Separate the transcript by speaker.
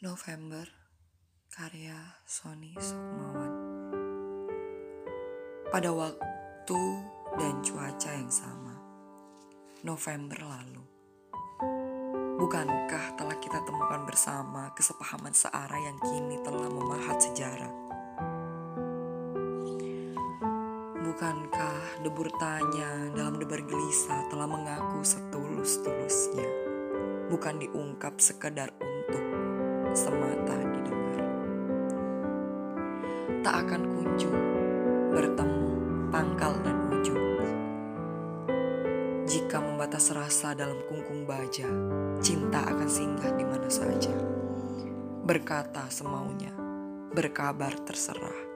Speaker 1: November karya Sony Sukmawan pada waktu dan cuaca yang sama November lalu Bukankah telah kita temukan bersama kesepahaman searah yang kini telah memahat sejarah? Bukankah debur tanya dalam debar gelisah telah mengaku setulus-tulusnya? Bukan diungkap sekedar semata didengar. Tak akan kunjung bertemu pangkal dan ujung. Jika membatas rasa dalam kungkung baja, cinta akan singgah di mana saja. Berkata semaunya, berkabar terserah.